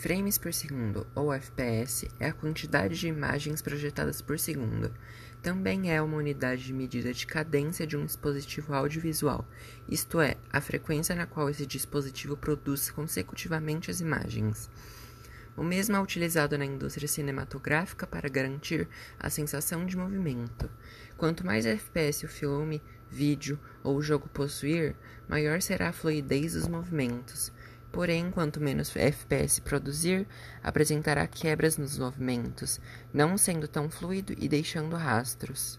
Frames por segundo, ou FPS, é a quantidade de imagens projetadas por segundo. Também é uma unidade de medida de cadência de um dispositivo audiovisual, isto é, a frequência na qual esse dispositivo produz consecutivamente as imagens. O mesmo é utilizado na indústria cinematográfica para garantir a sensação de movimento. Quanto mais FPS o filme, vídeo ou jogo possuir, maior será a fluidez dos movimentos. Porém, quanto menos FPS produzir, apresentará quebras nos movimentos, não sendo tão fluido e deixando rastros.